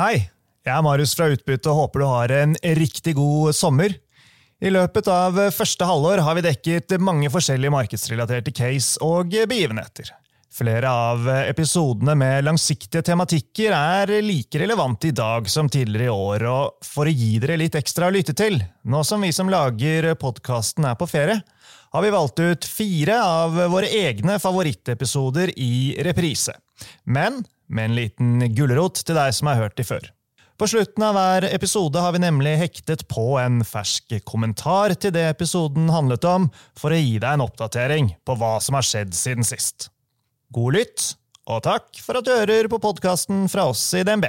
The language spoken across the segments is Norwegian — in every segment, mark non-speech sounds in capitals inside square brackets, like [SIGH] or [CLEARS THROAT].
Hei, jeg er Marius fra Utbytte og håper du har en riktig god sommer. I løpet av første halvår har vi dekket mange forskjellige markedsrelaterte case og begivenheter. Flere av episodene med langsiktige tematikker er like relevante i dag som tidligere i år, og for å gi dere litt ekstra å lytte til, nå som vi som lager podkasten er på ferie, har vi valgt ut fire av våre egne favorittepisoder i reprise. Men med en liten gulrot til deg som har hørt de før. På slutten av hver episode har vi nemlig hektet på en fersk kommentar til det episoden handlet om, for å gi deg en oppdatering på hva som har skjedd siden sist. God lytt, og takk for at du hører på podkasten fra oss i DNB.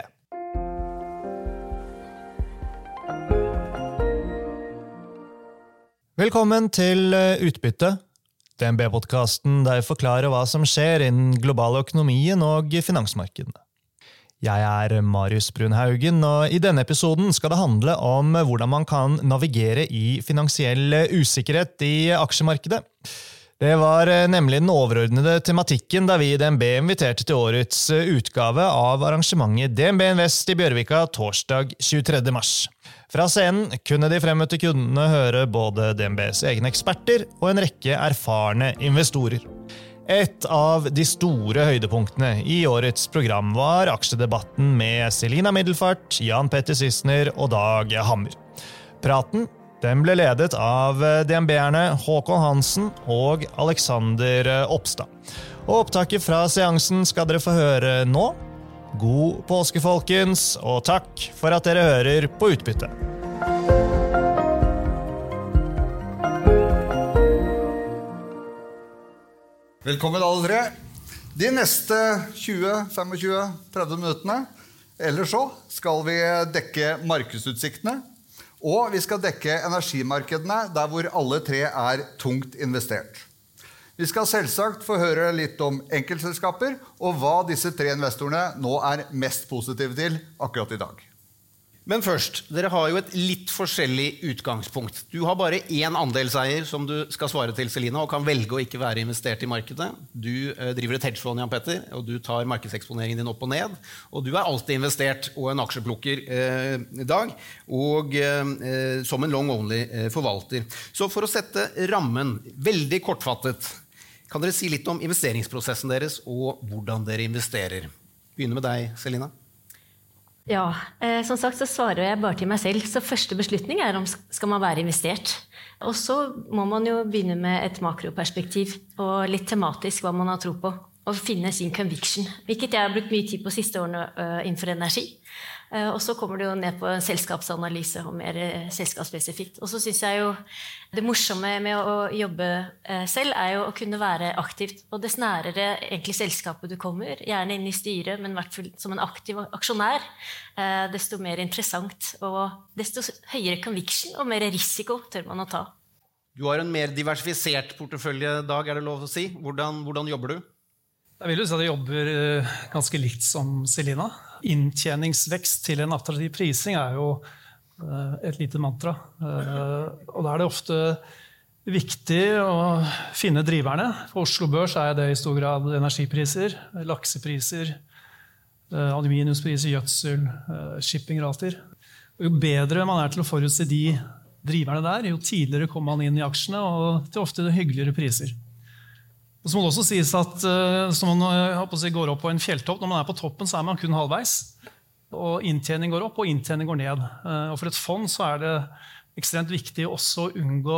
Velkommen til Utbytte, DNB-podkasten der jeg forklarer hva som skjer innen globale økonomien og finansmarkedene. Jeg er Marius Brunhaugen, og i denne episoden skal det handle om hvordan man kan navigere i finansiell usikkerhet i aksjemarkedet. Det var nemlig den overordnede tematikken da vi i DNB inviterte til årets utgave av arrangementet DNB Invest i Bjørvika torsdag 23. mars. Fra scenen kunne de fremmøtte kundene høre både DNBs egne eksperter og en rekke erfarne investorer. Et av de store høydepunktene i årets program var aksjedebatten med Selina Middelfart, Jan Petter Sissener og Dag Hammer. Praten den ble ledet av DNB-erne Håkon Hansen og Alexander Oppstad. Og Opptaket fra seansen skal dere få høre nå. God påske, folkens, og takk for at dere hører på Utbytte. Velkommen, alle tre. De neste 20-25-30 minuttene eller så skal vi dekke markedsutsiktene. Og vi skal dekke energimarkedene der hvor alle tre er tungt investert. Vi skal selvsagt få høre litt om enkeltselskaper og hva disse tre investorene nå er mest positive til akkurat i dag. Men først, dere har jo et litt forskjellig utgangspunkt. Du har bare én andelseier som du skal svare til, Selina, og kan velge å ikke være investert i markedet. Du eh, driver et hedgefond, Jan Petter, og du tar markedseksponeringen din opp og ned. Og du er alltid investert og en aksjeplukker eh, i dag, og eh, som en long only eh. Så for å sette rammen veldig kortfattet, kan dere si litt om investeringsprosessen deres og hvordan dere investerer? Begynner med deg, Selina. Ja, eh, som sagt så svarer jeg bare til meg selv. Så første beslutning er om skal man være investert. Og så må man jo begynne med et makroperspektiv og litt tematisk hva man har tro på. Og finne sin conviction, hvilket jeg har brukt mye tid på siste årene uh, innenfor energi. Uh, og så kommer det jo ned på selskapsanalyse og mer uh, selskapsspesifikt. Og så syns jeg jo det morsomme med å jobbe selv, er jo å kunne være aktivt. Og dess nærere egentlig selskapet du kommer, gjerne inn i styret, men i hvert fall som en aktiv aksjonær, desto mer interessant og desto høyere conviction og mer risiko tør man å ta. Du har en mer diversifisert portefølje, Dag, er det lov å si. Hvordan, hvordan jobber du? Jeg vil jo si at jeg jobber eh, ganske likt som Selina. Inntjeningsvekst til en attraktiv prising er jo eh, et lite mantra. Eh, og da er det ofte viktig å finne driverne. For Oslo Børs er det i stor grad energipriser, laksepriser, aluminiumspriser, gjødsel, shippingrater. Jo bedre man er til å forutse de driverne der, jo tidligere kommer man inn i aksjene, og til ofte hyggeligere priser. Og så må det også sies at uh, som man uh, si, går opp på en fjelltopp, Når man er på toppen, så er man kun halvveis. Og Inntjening går opp, og inntjening går ned. Uh, og For et fond så er det ekstremt viktig også å unngå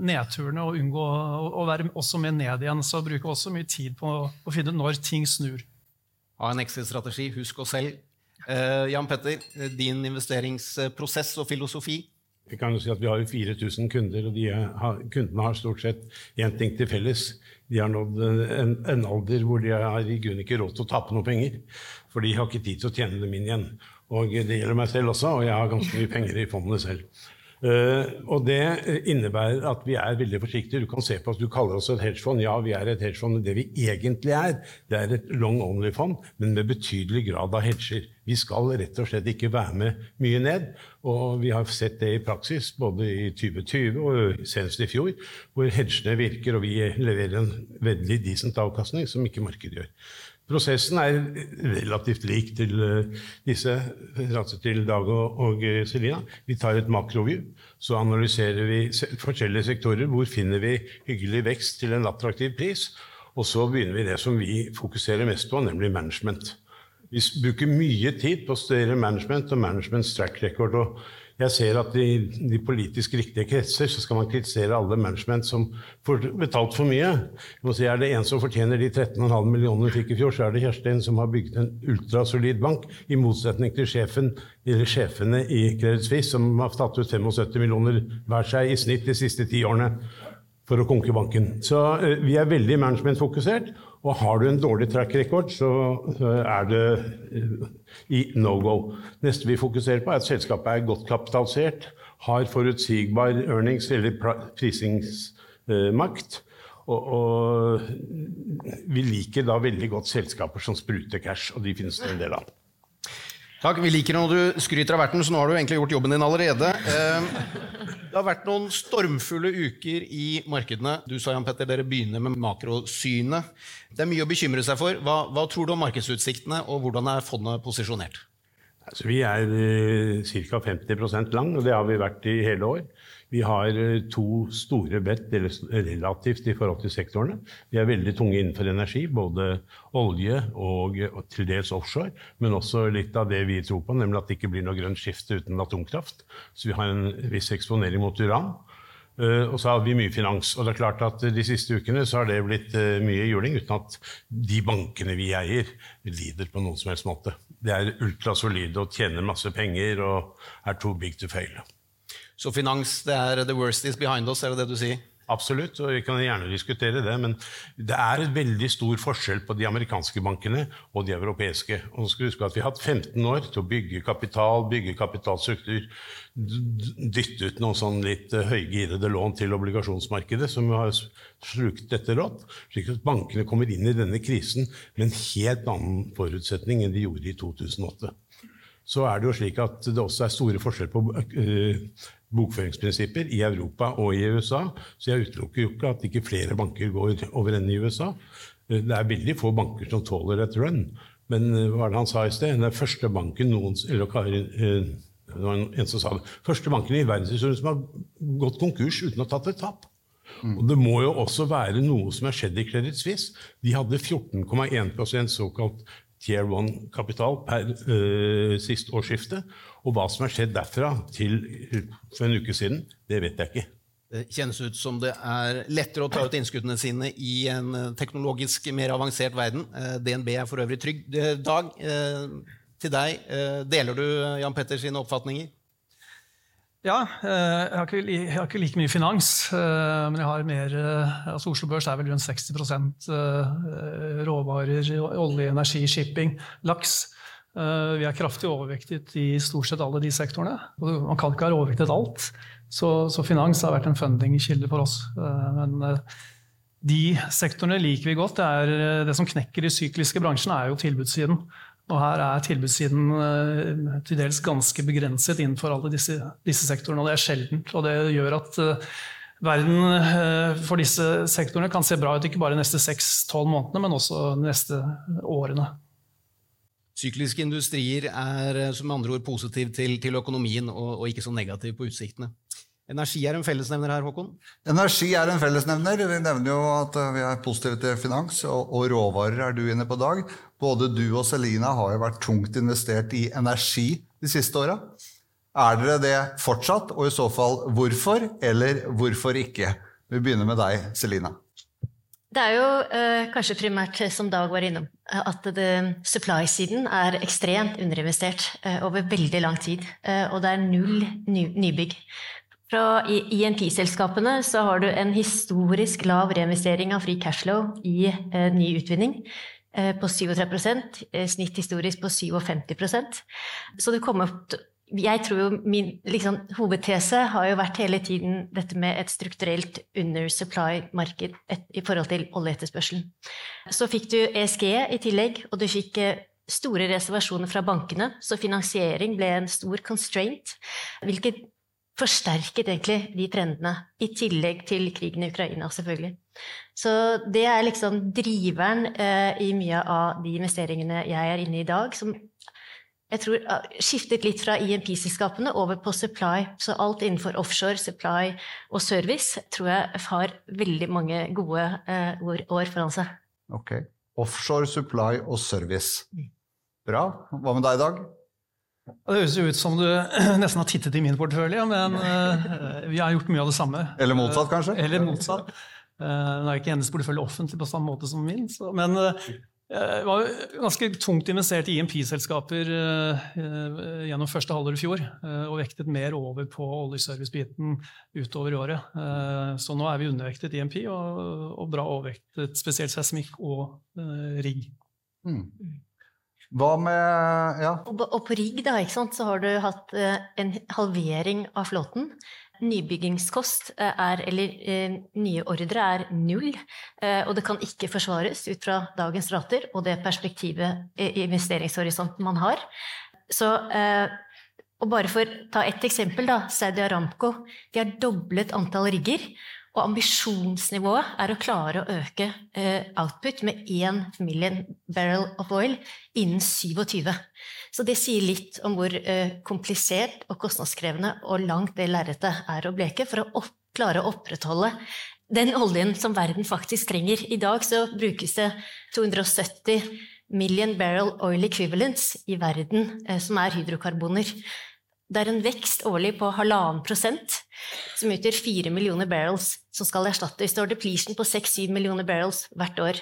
nedturene og unngå å, være også med ned igjen. Så bruker også mye tid på å, finne ut når ting snur. Ha en exit-strategi. Husk å selge. Jan Petter, din investeringsprosess og filosofi? Vi kan jo si at vi har 4000 kunder, og har, kundene har stort sett én ting til felles de har nådd en, en, alder hvor de har i grunnen ikke råd til å tape noe penger. For de har ikke tid til å tjene dem inn igjen. Og det gjelder meg selv også, og jeg har ganske mye penger i fondet selv. Uh, og Det innebærer at vi er veldig forsiktige. Du kan se på oss, du kaller oss et hedgefond. Ja, vi er et hedgefond. Det vi egentlig er, det er et long only-fond, men med betydelig grad av hedger. Vi skal rett og slett ikke være med mye ned. Og vi har sett det i praksis både i 2020 og senest i fjor, hvor hedgene virker, og vi leverer en veldig decent avkastning som ikke markedet gjør. Prosessen er relativt lik til eh, disse, til Dag og, og Selina. Vi tar et makroview, så analyserer vi forskjellige sektorer. Hvor finner vi hyggelig vekst til en attraktiv pris? Og så begynner vi det som vi fokuserer mest på, nemlig management. Vi bruker mye tid på å studere management og managements track record. og jeg ser at i de politisk riktige kretser så skal man kritisere alle management som får betalt for mye. Jeg må si, Er det en som fortjener de 13,5 millionene hun fikk i fjor, så er det Kjerstin, som har bygget en ultrasolid bank, i motsetning til sjefen, sjefene i Credit Suisse, som har tatt ut 75 millioner hver seg i snitt de siste ti årene for å konke banken. Så uh, vi er veldig managementfokusert. Og har du en dårlig track record, så er det uh, i no go. Neste vi fokuserer på, er at selskapet er godt kapitalisert, har forutsigbar earnings eller prisingsmakt. Og, og, vi liker da veldig godt selskaper som spruter cash, og de finnes det en del av. Takk, Vi liker når du skryter av verten, så nå har du egentlig gjort jobben din allerede. Eh, det har vært noen stormfulle uker i markedene. Du sa Jan Petter, dere begynner med makrosynet. Det er mye å bekymre seg for. Hva, hva tror du om markedsutsiktene, og hvordan er fondet posisjonert? Altså, vi er eh, ca. 50% lang, og det har vi vært i hele år. Vi har eh, to store bet relativt i forhold til sektorene. Vi er veldig tunge innenfor energi, både olje og, og, til dels offshore. Men også litt av det vi tror på, nemlig at det ikke blir noe grønt skifte uten atomkraft. Så vi har en viss eksponering mot uran. Uh, og så har vi mye finans. Og det er klart at de siste ukene så har det blitt uh, mye juling, uten at de bankene vi eier, lider på noen som helst måte. Det er ultrasolide og tjener masse penger og er too big to fail. Så finans det er the worst is behind us, er det det du sier? Absolutt, og vi kan gjerne diskutere det. Men det er et veldig stor forskjell på de amerikanske bankene og de europeiske. Og skal huske at Vi har hatt 15 år til å bygge kapital, bygge kapitalstruktur, dytte ut noen sånn litt eh, høygirede lån til obligasjonsmarkedet, som har slukt dette rått. Slik at bankene kommer inn i denne krisen med en helt annen forutsetning enn de gjorde i 2008 så er det jo slik at det også er store forskjeller på uh, bokføringsprinsipper i Europa og i USA. Så jeg utelukker jo ikke at ikke flere banker går over ende i USA. Det er veldig få banker som tåler et run. Men uh, hva er det han sa i sted? Den første banken noens, eller, det var en som sa det. Første banken i verdenshistorien som har gått konkurs uten å ha tatt et tap. Mm. Og Det må jo også være noe som har skjedd i Credit Suisse. De hadde 14,1% såkalt Tier 1-kapital per uh, sist årsskifte. Og hva som har skjedd derfra til for en uke siden, det vet jeg ikke. Det kjennes ut som det er lettere å ta ut innskuddene sine i en eh, teknologisk mer avansert verden. Uh, DNB er for øvrig trygg. Dag, uh, til deg. Deler du Jan Petters oppfatninger? Ja, eh, jeg har, ikke, jeg har, ikke, like mye finans, eh, men jeg har mer eh, altså Oslo Børs er vel rundt 60% råvarer, olje, energi, shipping, laks. Vi er kraftig overvektet i stort sett alle de sektorene. Man kan ikke være overvektet alt. Så, så finans har vært en fundingkilde for oss. Men de sektorene liker vi godt. Det, er, det som knekker de sykliske bransjene, er jo tilbudssiden. Og her er tilbudssiden til dels ganske begrenset innenfor alle disse, disse, sektorene. Og det er sjeldent. Og det gjør at verden for disse sektorene kan se bra ut ikke bare de neste seks-tolv månedene, men også de neste årene. Sykliske industrier er som andre ord positiv til, til økonomien og, og ikke så negativ på utsiktene. Energi er en fellesnevner her, Håkon? Energi er en fellesnevner. Vi nevner jo at vi er positive til finans, og, og råvarer er du inne på, Dag. Både du og Selina har jo vært tungt investert i energi de siste åra. Er dere det fortsatt, og i så fall hvorfor, eller hvorfor ikke? Vi begynner med deg, Selina. Det er jo eh, kanskje primært, som Dag var innom, eh, at supply-siden er ekstremt underinvestert eh, over veldig lang tid. Eh, og det er null ny, nybygg. Fra INP-selskapene så har du en historisk lav reinvestering av fri cashflow i eh, ny utvinning. Eh, på 37 eh, snitt historisk på 57% Så du kommer jeg tror jo min liksom, hovedtese har jo vært hele tiden dette med et strukturelt undersupply-marked i forhold til oljeetterspørselen. Så fikk du ESG i tillegg, og du fikk eh, store reservasjoner fra bankene, så finansiering ble en stor constraint, hvilket forsterket egentlig de trendene, i tillegg til krigen i Ukraina, selvfølgelig. Så det er liksom driveren eh, i mye av de investeringene jeg er inne i i dag, som jeg tror har skiftet litt fra IMP-selskapene over på supply. Så alt innenfor offshore, supply og service tror jeg har veldig mange gode eh, år, foran seg. Ok. Offshore, supply og service. Bra. Hva med deg, Dag? Det høres jo ut som du [CLEARS THROAT] nesten har tittet i min portefølje, men eh, vi har gjort mye av det samme. Eller motsatt, kanskje? Eller motsatt. Uh, Nå er ikke hennes portefølje offentlig på samme måte som min, så, men eh, jeg var ganske tungt investert i IMP-selskaper eh, eh, gjennom første halvår i fjor, eh, og vektet mer over på oljeservice-biten utover i året. Eh, Så nå er vi undervektet IMP og, og bra overvektet spesielt seismikk og eh, rigg. Mm. Hva med Ja. Og, på- rigg da, ikke sant, så har du hatt eh, en halvering av flåten. Nybyggingskost eh, er, eller eh, nye ordre er null, eh, og det kan ikke forsvares ut fra dagens rater og det perspektivet i investeringshorisonten man har. Så, og bare for å ta ett eksempel, da, Saudi Aramco. De har doblet antall rigger. Og ambisjonsnivået er å klare å øke eh, output med 1 million barrel of oil innen 27. Så det sier litt om hvor eh, komplisert og kostnadskrevende og langt det lerretet er å bleke for å opp, klare å opprettholde den oljen som verden faktisk trenger. I dag så brukes det 270 million barrel oil equivalents i verden eh, som er hydrokarboner. Det er en vekst årlig på halvannen prosent, som utgjør fire millioner barrels som skal erstatte. Vi har depletion på seks-syv millioner barrels hvert år.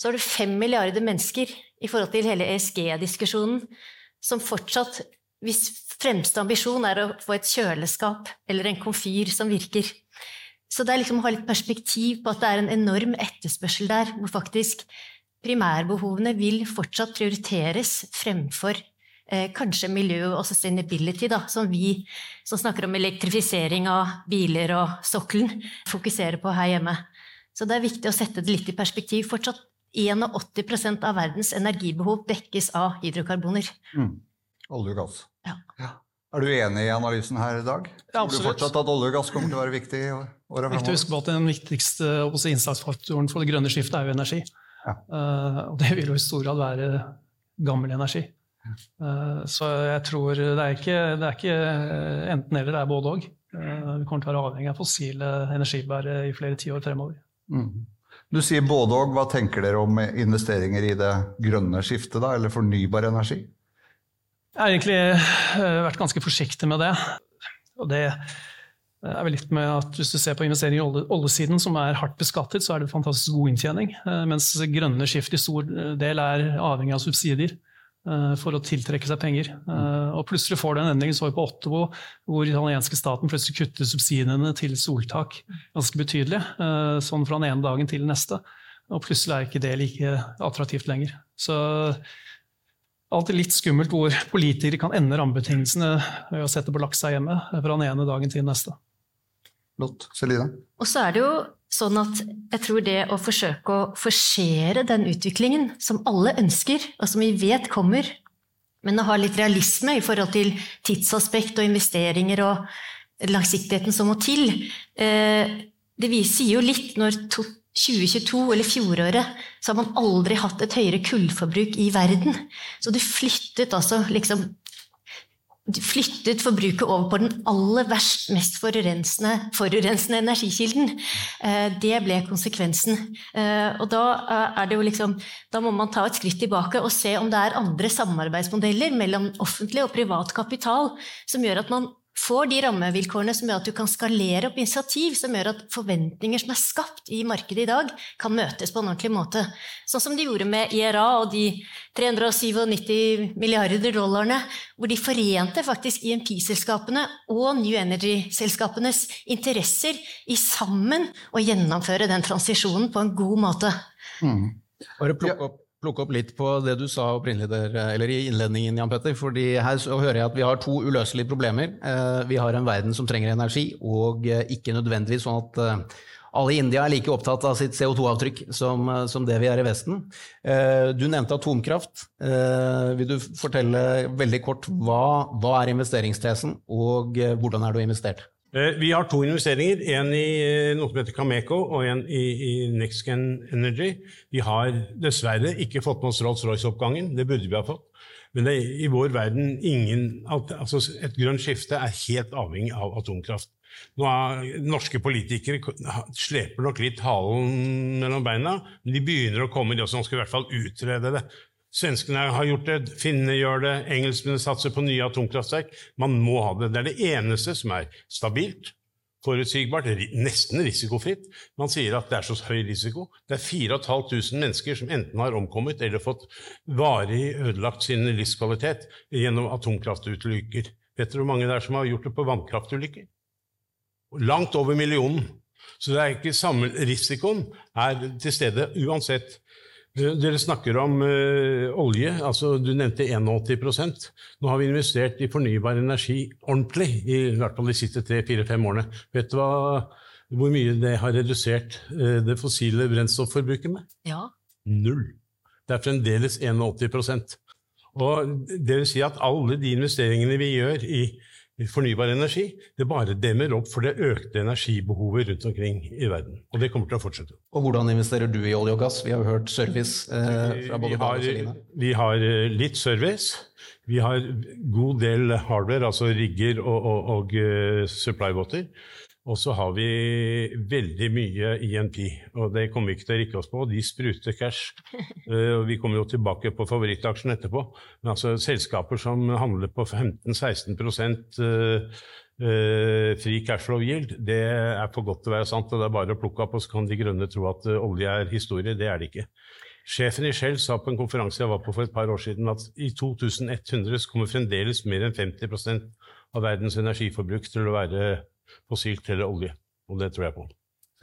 Så har du fem milliarder mennesker i forhold til hele ESG-diskusjonen, som fortsatt, hvis fremste ambisjon er å få et kjøleskap eller en komfyr som virker. Så det er liksom å ha litt perspektiv på at det er en enorm etterspørsel der, hvor faktisk primærbehovene vil fortsatt prioriteres fremfor kanskje miljø og sustainability, da, som vi som snakker om elektrifisering av biler og sokkelen, fokuserer på her hjemme. Så det er viktig å sette det litt i perspektiv. Fortsatt 81% av verdens energibehov dekkes av hydrokarboner. Mm. Olje og gass. Ja. Er du enig i analysen her i dag? Ja, Tror du fortsatt at olje og gass kommer til å være viktig i åra Viktig å huske på at Den viktigste innsatsfaktoren for det grønne skiftet er jo energi. Ja. Uh, og det vil jo i stor grad være gammel energi. Eh, så jeg tror det er ikke, det er ikke enten-eller, det er både òg. vi kommer til å være avhengig av fossile energibærere i flere tiår fremover. Mm. Du sier både og. Hva tenker dere om investeringer i det grønne skiftet, da, eller fornybar energi? Jeg har egentlig eh, vært ganske forsiktig med det. Og det er vel litt med at Hvis du ser på investeringer i oljesiden, som er hardt beskattet, så er det fantastisk god inntjening. eh, Mens grønne skift i stor del er avhengig av subsidier eh, for å tiltrekke seg penger. Eh, Og plutselig får du en endring så vi på Ottobo, hvor italienske staten plutselig kutter subsidiene til soltak ganske betydelig. eh, Sånn fra den ene dagen til den neste. Og plutselig er ikke det like attraktivt lenger. Så alltid litt skummelt hvor politikere kan ende rammebetingelsene ved å sette på laksa hjemme fra den ene dagen til den neste. Flott. Selina? Og så er det jo sånn at jeg tror det å forsøke å forsere den utviklingen som alle ønsker, og som vi vet kommer, men å ha litt realisme i forhold til tidsaspekt og investeringer og langsiktigheten som må til, eh, det viser jo litt når 2022 eller fjoråret, så har man aldri hatt et høyere kullforbruk i verden. Så du flyttet altså liksom flyttet forbruket over på den aller verst, mest forurensende, forurensende energikilden. Eh, Det ble konsekvensen. Eh, Og da eh, er det jo liksom Da må man ta et skritt tilbake og se om det er andre samarbeidsmodeller mellom offentlig og privat kapital som gjør at man får de rammevilkårene som gjør at du kan skalere opp initiativ, som gjør at forventninger som er skapt i markedet i dag, kan møtes på en ordentlig måte. Sånn som de gjorde med IRA og de 397 milliarder dollarene, hvor de forente faktisk IMP-selskapene og New Energy-selskapenes interesser i sammen å gjennomføre den transisjonen på en god måte. Bare plukke opp, plukke opp litt på det du sa der, eller i innledningen, Jan Petter. fordi her hører jeg at vi har to uløselige problemer. Eh, Vi har en verden som trenger energi, og eh, ikke nødvendigvis sånn at eh, alle i India er like opptatt av sitt CO2-avtrykk som, eh, som det vi er i Vesten. Eh, Du nevnte atomkraft. Eh, Vil du fortelle veldig kort hva, hva er investeringstesen, og eh, hvordan er du investert? Eh, vi har to investeringer, en i eh, noe som heter Cameco og en i, i NextGen Energy. Vi har dessverre ikke fått med oss Rolls-Royce-oppgangen, det burde vi ha fått. Men det i vår verden ingen altså Et grønt skifte er helt avhengig av atomkraft. Nå er Norske politikere sleper nok litt halen mellom beina, men de begynner å komme, de også. De skal i hvert fall utrede det. Svenskene har gjort det, finnene gjør det, engelskmennene satser på nye atomkraftverk. Man må ha det. Det er det eneste som er stabilt, forutsigbart, nesten risikofritt. Man sier at det er så høy risiko. Det er 4500 mennesker som enten har omkommet eller fått varig ødelagt sin livskvalitet gjennom atomkraftulykker. Vet dere hvor mange det er som har gjort det på vannkraftulykker? Langt over millionen. Så det er ikke samme risikoen er til stede uansett. Dere snakker om uh, olje. altså Du nevnte 81% Nå har vi investert i fornybar energi ordentlig, i, i hvert fall de siste tre-fire-fem årene. Vet du hva, hvor mye det har redusert uh, det fossile brennstofforbruket med? Ja. Null. Det er fremdeles 81% Og det vil si at alle de investeringene vi gjør i fornybar energi. Det bare demmer opp for det økte energibehovet rundt omkring i verden. Og det kommer til å fortsette. Og hvordan investerer du i olje og gass? Vi har jo hørt service eh, fra både Dag og Celine. Vi har eh, litt service. Vi har god del hardware, altså rigger og, og, og uh, supply-båter. Og så har vi veldig mye INP, og det kommer vi ikke til å rikke oss på. De spruter cash. [LAUGHS] og vi kommer jo tilbake på favorittaksjen etterpå. Men altså selskaper som handler på 15-16 uh, uh, fri cashflow yield, det er for godt til å være sant. og Det er bare å plukke opp, og så kan de grønne tro at olje er historie. Det er det ikke. Sjefen i Shell sa på en konferanse jeg var på for et par år siden, at i 2100 kommer fremdeles mer enn 50% av verdens energiforbruk til å være fossilt eller olje. Og det tror jeg på.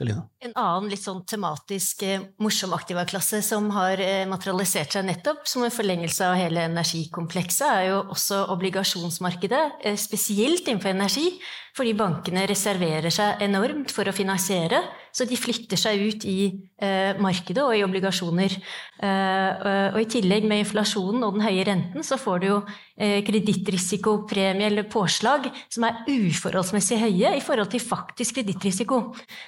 Selina? En annen litt sånn tematisk eh, morsom aktivaklasse som har eh, materialisert seg nettopp som en forlengelse av hele energikomplekset, er jo også obligasjonsmarkedet, eh, spesielt innenfor energi, fordi bankene reserverer seg enormt for å finansiere, så de flytter seg ut i eh, markedet og i obligasjoner. Eh, og i tillegg med inflasjonen og den høye renten, så får du jo eh, kredittrisikopremie eller påslag som er uforholdsmessig høye i forhold til faktisk kredittrisiko.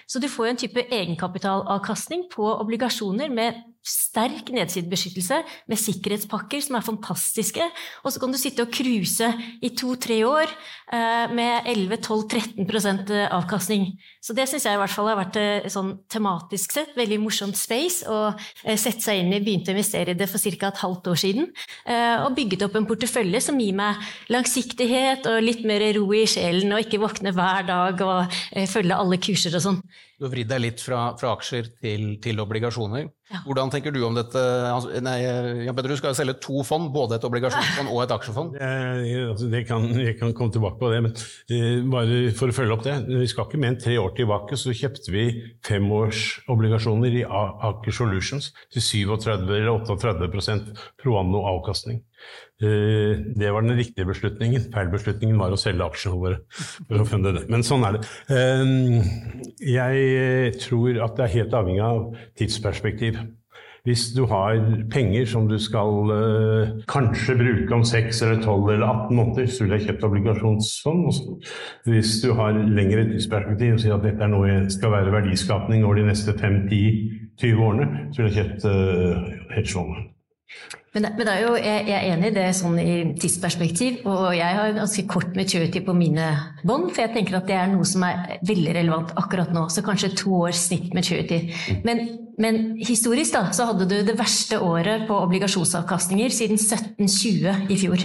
Så du får jo en type egenkapitalavkastning på obligasjoner med sterk nedsidebeskyttelse med sikkerhetspakker som er fantastiske. Og så kan du sitte og cruise i to-tre år eh, med 11-12-13% avkastning. Så det syns jeg i hvert fall har vært eh, sånn tematisk sett veldig morsomt space å eh, sette seg inn i. Begynte å investere i det for ca. et halvt år siden. Eh, og bygget opp en portefølje som gir meg langsiktighet og litt mer ro i sjelen, og ikke våkne hver dag og eh, følge alle kurser og sånn. Du har vridd deg litt fra, fra aksjer til, til obligasjoner. Ja. Hvordan tenker du om dette? Altså, nei, Jan Petter, du skal selge to fond, både et obligasjonsfond og et aksjefond? Jeg, altså, det kan, jeg kan komme tilbake på det, men uh, bare for å følge opp det. Vi skal ikke mer enn tre år tilbake, så kjøpte vi femårsobligasjoner i Aker Solutions til 37 eller 38 pro anno avkastning. Eh, det var den riktige beslutningen. Feilbeslutningen var å selge aksjene våre. for å funde det. Men sånn er det. Eh, jeg tror at det er helt avhengig av tidsperspektiv. Hvis du har penger som du skal kanskje bruke om 6 eller 12 eller 18 måneder, så vil jeg kjøpt obligasjonsfond. Hvis du har lengre tidsperspektiv og sier at dette er noe skal være verdiskapning over de neste 5-10-20 årene, så vil jeg kjøpt uh, hedgefond. Men, men jo, jeg, jeg, er enig i det sånn i tidsperspektiv, og jeg har ganske kort maturity på mine bånd, for jeg tenker at det er noe som er veldig relevant akkurat nå. Så kanskje to års snitt maturity. Men, men historisk da, så hadde du det verste året på obligasjonsavkastninger siden 1720 i fjor.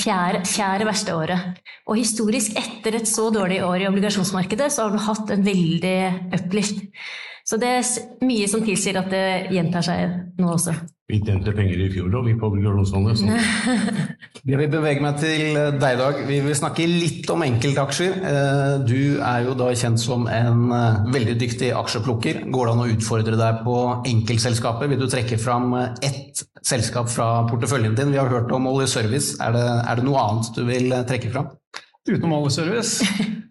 Fjerde, fjerde verste året. Og historisk, etter et så dårlig år i obligasjonsmarkedet, så har du hatt en veldig uplift. Så det er mye som tilsier at det gjentar seg nå også. Vi tjente penger i fjor da, vi på obligasjonsfondet. [LAUGHS] Jeg vil bevege meg til deg dag. Vi vil snakke litt om enkeltaksjer. Eh, du er jo da kjent som en eh, veldig dyktig aksjeplukker. Går det an å utfordre deg på enkeltselskaper? Vil du trekke fram ett selskap fra porteføljen din? Vi har hørt om Oljeservice. Er det, er det noe annet du vil trekke fram? Utenom Olje Service? Uh, [LAUGHS]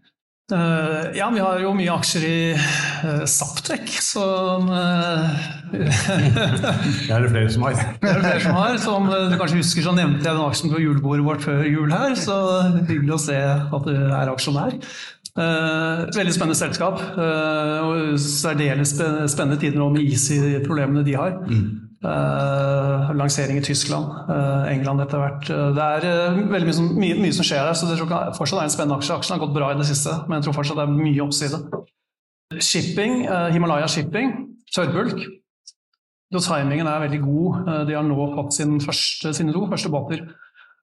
ja, vi har jo mye aksjer i Saptek, som uh, Det er det flere som har. det er det flere som har. Som du kanskje husker, så nevnte jeg den aksjen på julebordet vårt før jul her, så hyggelig å se at du er aksjonær. Eh, veldig spennende selskap. Eh, og særdeles spennende tider nå med Easy-problemene de har. Mm. Eh, lansering i Tyskland, eh, England etter hvert. Eh, det er veldig mye som, mye, mye som, skjer her, så det tror fortsatt er en spennende aksje. Aksjen har gått bra i det siste, men jeg tror fortsatt det er mye oppside. Shipping, Himalaya Shipping, tørrbulk. Timingen er veldig god. De har nå fått sin første, sine to første båter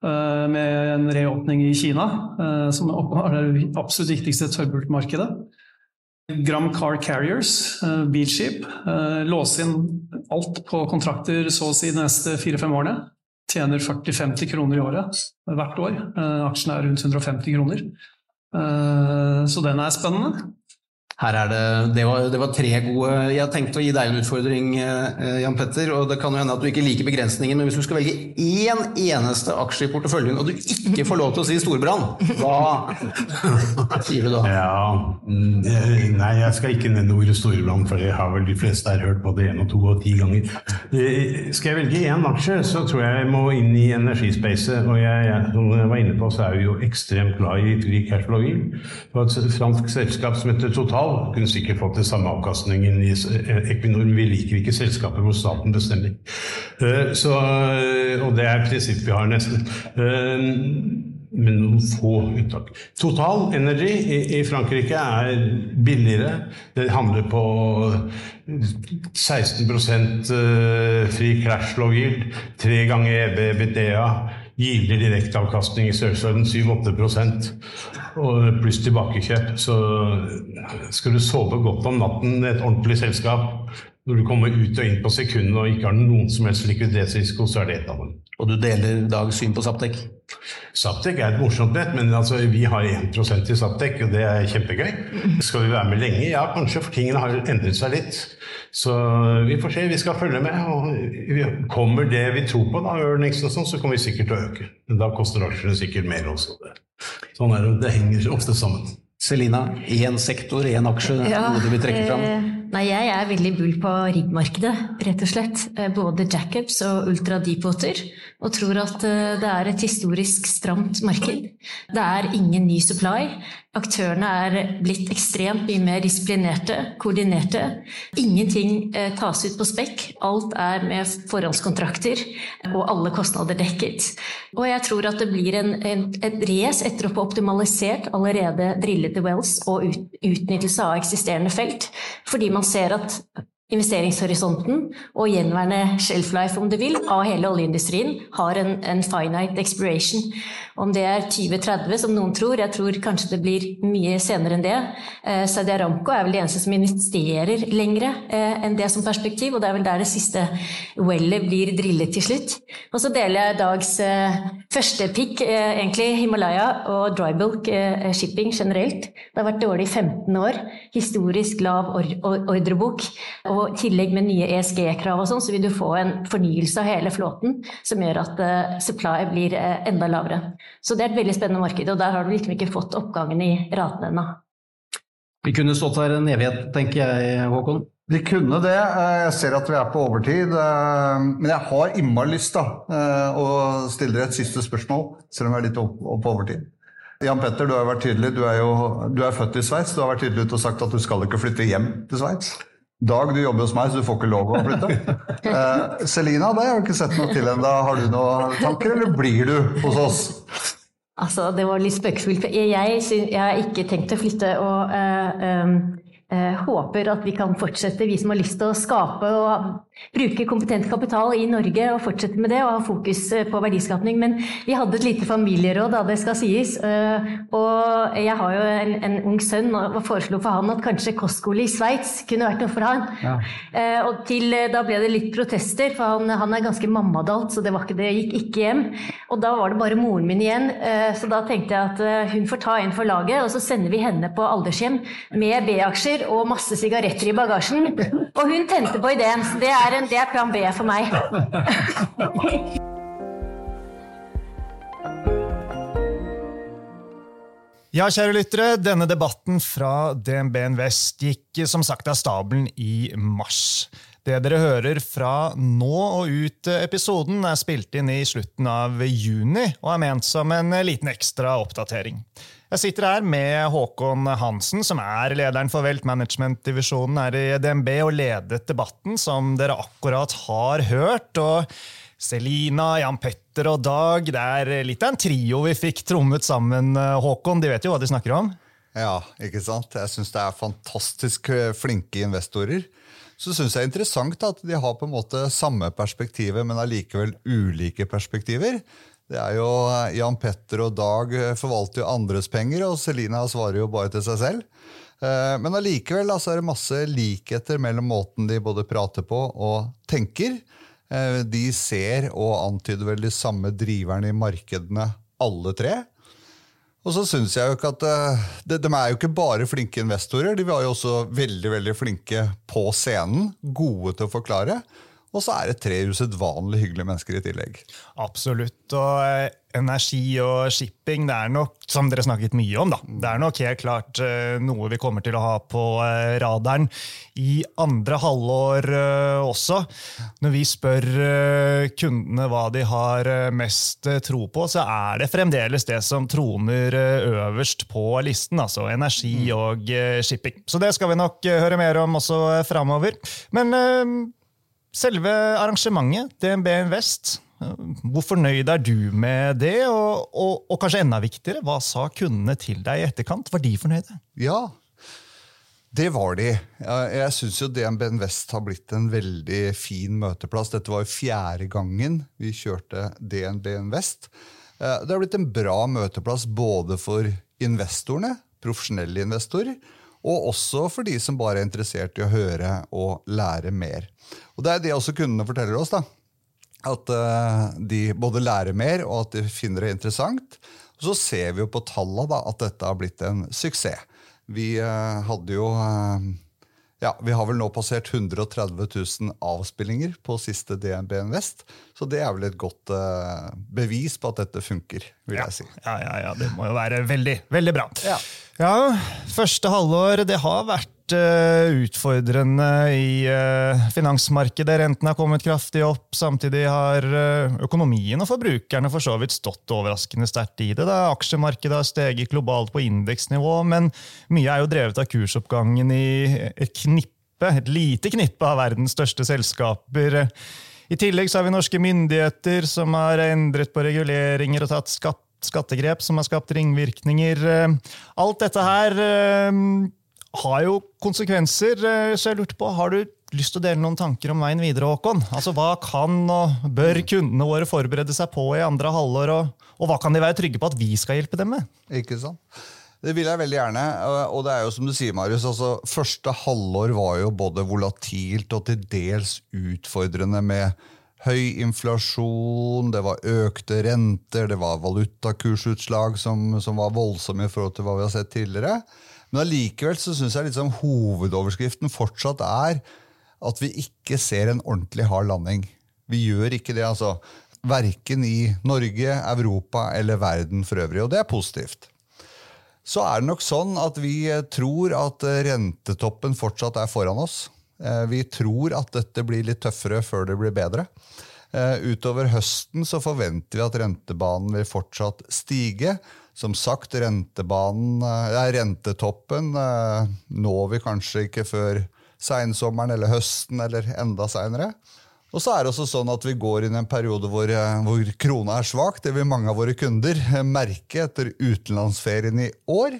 med en reåpning i Kina, som er det absolutt viktigste tørrbulkmarkedet. Gram Car Carriers, eh, bilskip, låse inn alt på kontrakter så å si de neste fire-fem årene. Tjener 40-50 kroner i året hvert år. Aksjen er rundt 150 kroner. Så den er spennende. Her er det, det var, det, var, tre gode Jeg har tenkt å gi deg en utfordring, eh, Jan Petter. og Det kan jo hende at du ikke liker begrensningen, men hvis du skal velge én eneste aksje i porteføljen, og du ikke får lov til å si storbrann, hva [LAUGHS] sier du da? Ja, mm, Nei, jeg skal ikke nevne ordet storbrann, for det har vel de fleste her hørt både én og to og ti ganger. Eh, skal jeg velge én aksje, så tror jeg jeg må inn i energispacet. Og jeg, jeg, som jeg var inne på, så er vi jo ekstremt glad i free cashflow yield. Det var et fransk selskap som heter Total kapital. Kunne sikkert fått den samme avkastningen i Equinor, men vi liker ikke selskaper hvor staten bestemmer. Eh, så, eh, og det er et prinsipp vi har nesten. Men noen få unntak. Total Energy i, Frankrike er billigere. Det handler på 16% fri cash flow tre ganger EBBDA gilder direkteavkastning i størrelsesorden 7-8 og pluss tilbakekjøp. Så skal du sove godt om natten i et ordentlig selskap når du kommer ut og inn på sekundet og ikke har noen som helst likviditetsrisiko, så er det et av dem. Og du deler Dag syn på Saptek? Saptek er et morsomt nett, men altså, vi har 1% i Saptek, og det er kjempegøy. Skal vi være med lenge? Ja, kanskje, for tingene har endret seg litt. Så vi får se, vi skal følge med. og Kommer det vi tror på, da, Ørnings og sånn, så kommer vi sikkert til å øke. Men da koster aksjene sikkert mer også. Sånn er det. Det henger ofte sammen. Selina, én sektor, én aksje, ja, noe du vil trekke fram? Nei, jeg er veldig bull på riggmarkedet, rett og slett. Eh, både jackups og ultra deepwater. Og tror at eh, det er et historisk stramt marked. Det er ingen ny supply. Aktørene er blitt ekstremt mye mer disiplinerte, koordinerte. Ingenting eh, tas ut på spekk. Alt er med forhåndskontrakter, og alle kostnader dekket. Og jeg tror at det blir en, en, et race etter å få optimalisert allerede drillede wells og ut, utnyttelse av eksisterende felt, fordi man ser at investeringshorisonten og gjenværende shelf life, om du vil, av hele oljeindustrien har en, en finite expiration. Om det er 2030, som noen tror, jeg tror kanskje det blir mye senere enn det. Eh, Saudi Aramco er vel de eneste som investerer lengre eh, enn det som perspektiv, og det er vel der det siste wellet blir drillet til slutt. Og så deler jeg Dags eh, første pick, eh, egentlig Himalaya og drybulk eh, shipping generelt. Det har vært dårlig i 15 år. Historisk lav or ordrebok. Og i tillegg med nye ESG-krav og sånn, så vil du få en fornyelse av hele flåten som gjør at uh, supply blir uh, enda lavere. Så det er et veldig spennende marked, og der har du liksom ikke fått oppgangen i ratene ennå. Vi kunne stått her en evighet, tenker jeg, Håkon. Vi kunne det. Eh, jeg ser at vi er på overtid. Men jeg har innmari lyst da, å stille dere et siste spørsmål, selv om vi er litt på overtid. Jan Petter, du har vært tydelig. Du er, jo, du er født i Sveits. Du har vært tydelig ut og sagt at du skal ikke flytte hjem til Sveits. Dag, du jobber hos meg, så du får ikke lov å flytte. [LAUGHS] Eh, Selina, det har jeg ikke sett noe til ennå. Har du noen tanker, eller blir du hos oss? Altså, Det var litt spøkefullt. Jeg, jeg, har ikke tenkt å flytte. og uh, um, uh, håper at vi kan fortsette, vi som har lyst til å skape og bruke kompetent kapital i Norge og fortsette med det og ha fokus eh, på verdiskapning. Men vi hadde et lite familieråd, da det skal sies. Eh, og jeg har jo en, en ung sønn og foreslo for han at kanskje kostskole i Sveits kunne vært noe for han. Ja. Eh, og til, da ble det litt protester, for han, han er ganske mammadalt, så det, ikke, det, gikk ikke hjem. Og da var det bare moren min igjen, så da tenkte jeg at hun får ta en for laget, og så sender vi henne på aldershjem med B-aksjer og masse sigaretter i bagasjen. Og hun tente på ideen. så det er er, en, det er plan B for meg. [LAUGHS] Ja, kjære lyttere, denne debatten fra DNB Invest gikk som sagt av stabelen i mars. Det dere hører fra nå og ut episoden, er spilt inn i slutten av juni og er ment som en liten ekstra oppdatering. Jeg sitter her med Håkon Hansen, som er lederen for Welt Management-divisjonen her i DNB, og ledet debatten som dere akkurat har hørt. og Selina, Jan Petter og Dag, det er litt av en trio vi fikk trommet sammen, Håkon. De vet jo hva de snakker om? Ja, ikke sant? Jeg syns det er fantastisk flinke investorer så syns jeg det er interessant at de har på en måte samme perspektivet, men allikevel ulike perspektiver. Det er jo eh, Jan Petter og Dag forvalter jo andres penger, og Selina svarer jo bare til seg selv. Eh, men allikevel altså, er det masse likheter mellom måten de både prater på og tenker. Eh, de ser og antyder vel de samme driverne i markedene, alle tre. Og så synes jeg jo ikke at de, de, er jo ikke bare flinke investorer, de var jo også veldig veldig flinke på scenen. Gode til å forklare. Og så er det tre usedvanlig hyggelige mennesker i tillegg. Absolutt. Og eh, energi og shipping det er nok, som dere snakket mye om, da, det er nok helt klart eh, noe vi kommer til å ha på eh, radaren i andre halvår også. Når vi spør kundene hva de har mest tro på, så er det fremdeles det som troner øverst på listen. Altså energi mm. og shipping. Så det skal vi nok høre mer om også framover. Men Selve arrangementet, DNB Invest, hvor fornøyd er du med det? Og, og, og, kanskje enda viktigere, hva sa kundene til deg i etterkant? Var de fornøyde? Ja, det var de. Jeg syns jo DNB Invest har blitt en veldig fin møteplass. Dette var jo fjerde gangen vi kjørte DNB Invest. Eh, det har blitt en bra møteplass både for investorene, profesjonelle investorer, og også for de som bare er interessert i å høre og lære mer. Og Det er det også kundene forteller oss. da. At uh, de både lærer mer, og at de finner det interessant. Og Så ser vi jo på tallene at dette har blitt en suksess. Vi uh, hadde jo uh, ja, Vi har vel nå passert 130 000 avspillinger på siste DNB Invest. Så det er vel et godt bevis på at dette funker, vil ja. jeg si. Ja, ja, ja, det må jo være veldig, veldig bra. Ja. Ja, første halvår det har vært Eh, utfordrende i eh, finansmarkedet. Renten har kommet kraftig opp. Samtidig har eh, økonomien og forbrukerne for så vidt stått overraskende sterkt i det. Da aksjemarkedet har steget globalt på indeksnivå, men mye er jo drevet av kursoppgangen i et knippe, et lite knippe av verdens største selskaper. I tillegg så har vi norske myndigheter som har endret på reguleringer og tatt skattegrep som har skapt ringvirkninger. Alt dette her har jo konsekvenser. Eh, så jeg lurte på, Har du lyst til å dele noen tanker om veien videre, Håkon? Altså, Hva kan og bør kundene våre forberede seg på i andre halvår, og, og hva kan de være trygge på at vi skal hjelpe dem med? Ikke sant? Det vil jeg veldig gjerne. Og det er jo som du sier, Marius, altså, Første halvår var jo både volatilt og til dels utfordrende med høy inflasjon, det var økte renter, det var valutakursutslag som, som var voldsomme i forhold til hva vi har sett tidligere. Men allikevel syns jeg liksom hovedoverskriften fortsatt er at vi ikke ser en ordentlig hard landing. Vi gjør ikke det, altså. Verken i Norge, Europa eller verden for øvrig. Og det er positivt. Så er det nok sånn at vi tror at rentetoppen fortsatt er foran oss. Eh, vi tror at dette blir litt tøffere før det blir bedre. Eh, utover høsten så forventer vi at rentebanen vil fortsatt stige. Som sagt, ja, rentetoppen eh, når vi kanskje ikke før seinsommeren eller høsten eller enda seinere. Og så er det også sånn at vi går inn i en periode hvor, eh, hvor krona er svak. Det vil mange av våre kunder eh, merke etter utenlandsferien i år.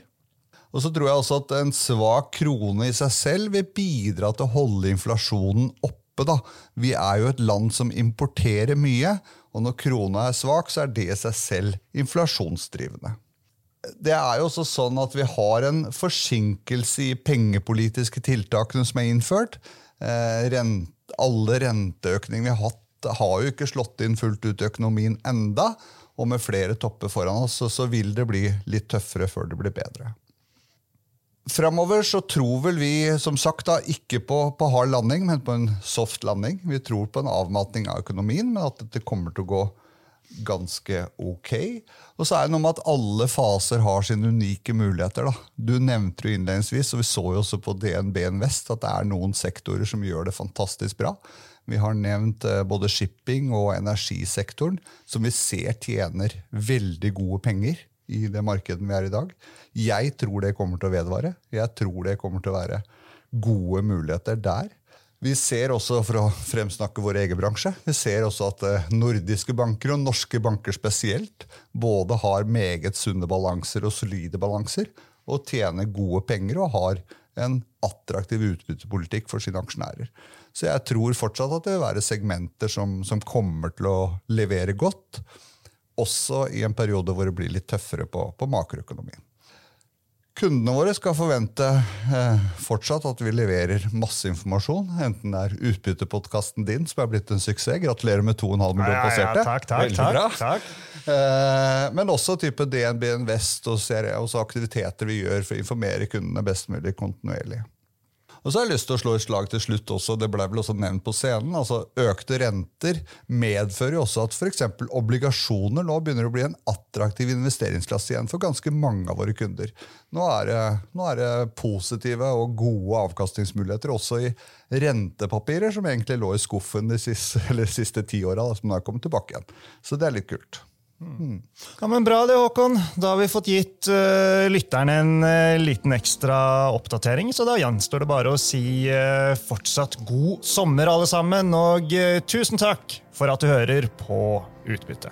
Og så tror jeg også at en svak krone i seg selv vil bidra til å holde inflasjonen oppe. Da. Vi er jo et land som importerer mye, og når krona er svak, så er det i seg selv inflasjonsdrivende det er jo også sånn at vi har en forsinkelse i pengepolitiske tiltakene som er innført. Eh, rent, alle renteøkninger vi har hatt, har jo ikke slått inn fullt ut i økonomien enda, og med flere topper foran oss, så, så vil det bli litt tøffere før det blir bedre. Framover så tror vel vi som sagt da, ikke på, på, hard landing, men på en soft landing. Vi tror på en avmatning av økonomien, men at dette kommer til å gå ganske ok. Og så er det noe med at alle faser har sine unike muligheter. Da. Du nevnte jo innledningsvis, og vi så jo også på DNB Invest at det er noen sektorer som gjør det fantastisk bra. Vi har nevnt eh, både shipping og energisektoren, som vi ser tjener veldig gode penger i det markedet vi er i dag. Jeg tror det kommer til å vedvare. Jeg tror det kommer til å være gode muligheter der. Vi ser også, for å fremsnakke vår egen bransje, vi ser også at eh, nordiske banker, og norske banker spesielt, både har meget sunne balanser og solide balanser, og tjener gode penger og har en attraktiv utbyttepolitikk for sine aksjonærer. Så jeg tror fortsatt at det vil være segmenter som, som kommer til å levere godt, også i en periode hvor det blir litt tøffere på, på makroøkonomien. Kundene våre skal forvente eh, fortsatt at vi leverer masse informasjon. Enten det er utbyttepodkasten din, som er blitt en suksess. Gratulerer med 2,5 millioner passerte. Ja, ja, takk, takk, takk, takk. Eh, men også type DNB Invest og og også aktiviteter vi gjør for å informere kundene best mulig kontinuerlig. Og så har jeg lyst til å slå et slag til slutt også, det ble vel også nevnt på scenen, altså Økte renter medfører jo også at f.eks. obligasjoner nå begynner å bli en attraktiv investeringsklasse igjen for ganske mange av våre kunder. Nå er det, nå er det positive og gode avkastningsmuligheter også i rentepapirer som egentlig lå i skuffen de siste, [LAUGHS] eller siste ti åra, som nå er kommet tilbake igjen. Så det er litt kult. Ja, men Bra det, Håkon. Da har vi fått gitt uh, lytterne en uh, liten ekstra oppdatering, så da gjenstår det bare å si uh, fortsatt god sommer, alle sammen. Og tusen takk for at du hører på Utbytte.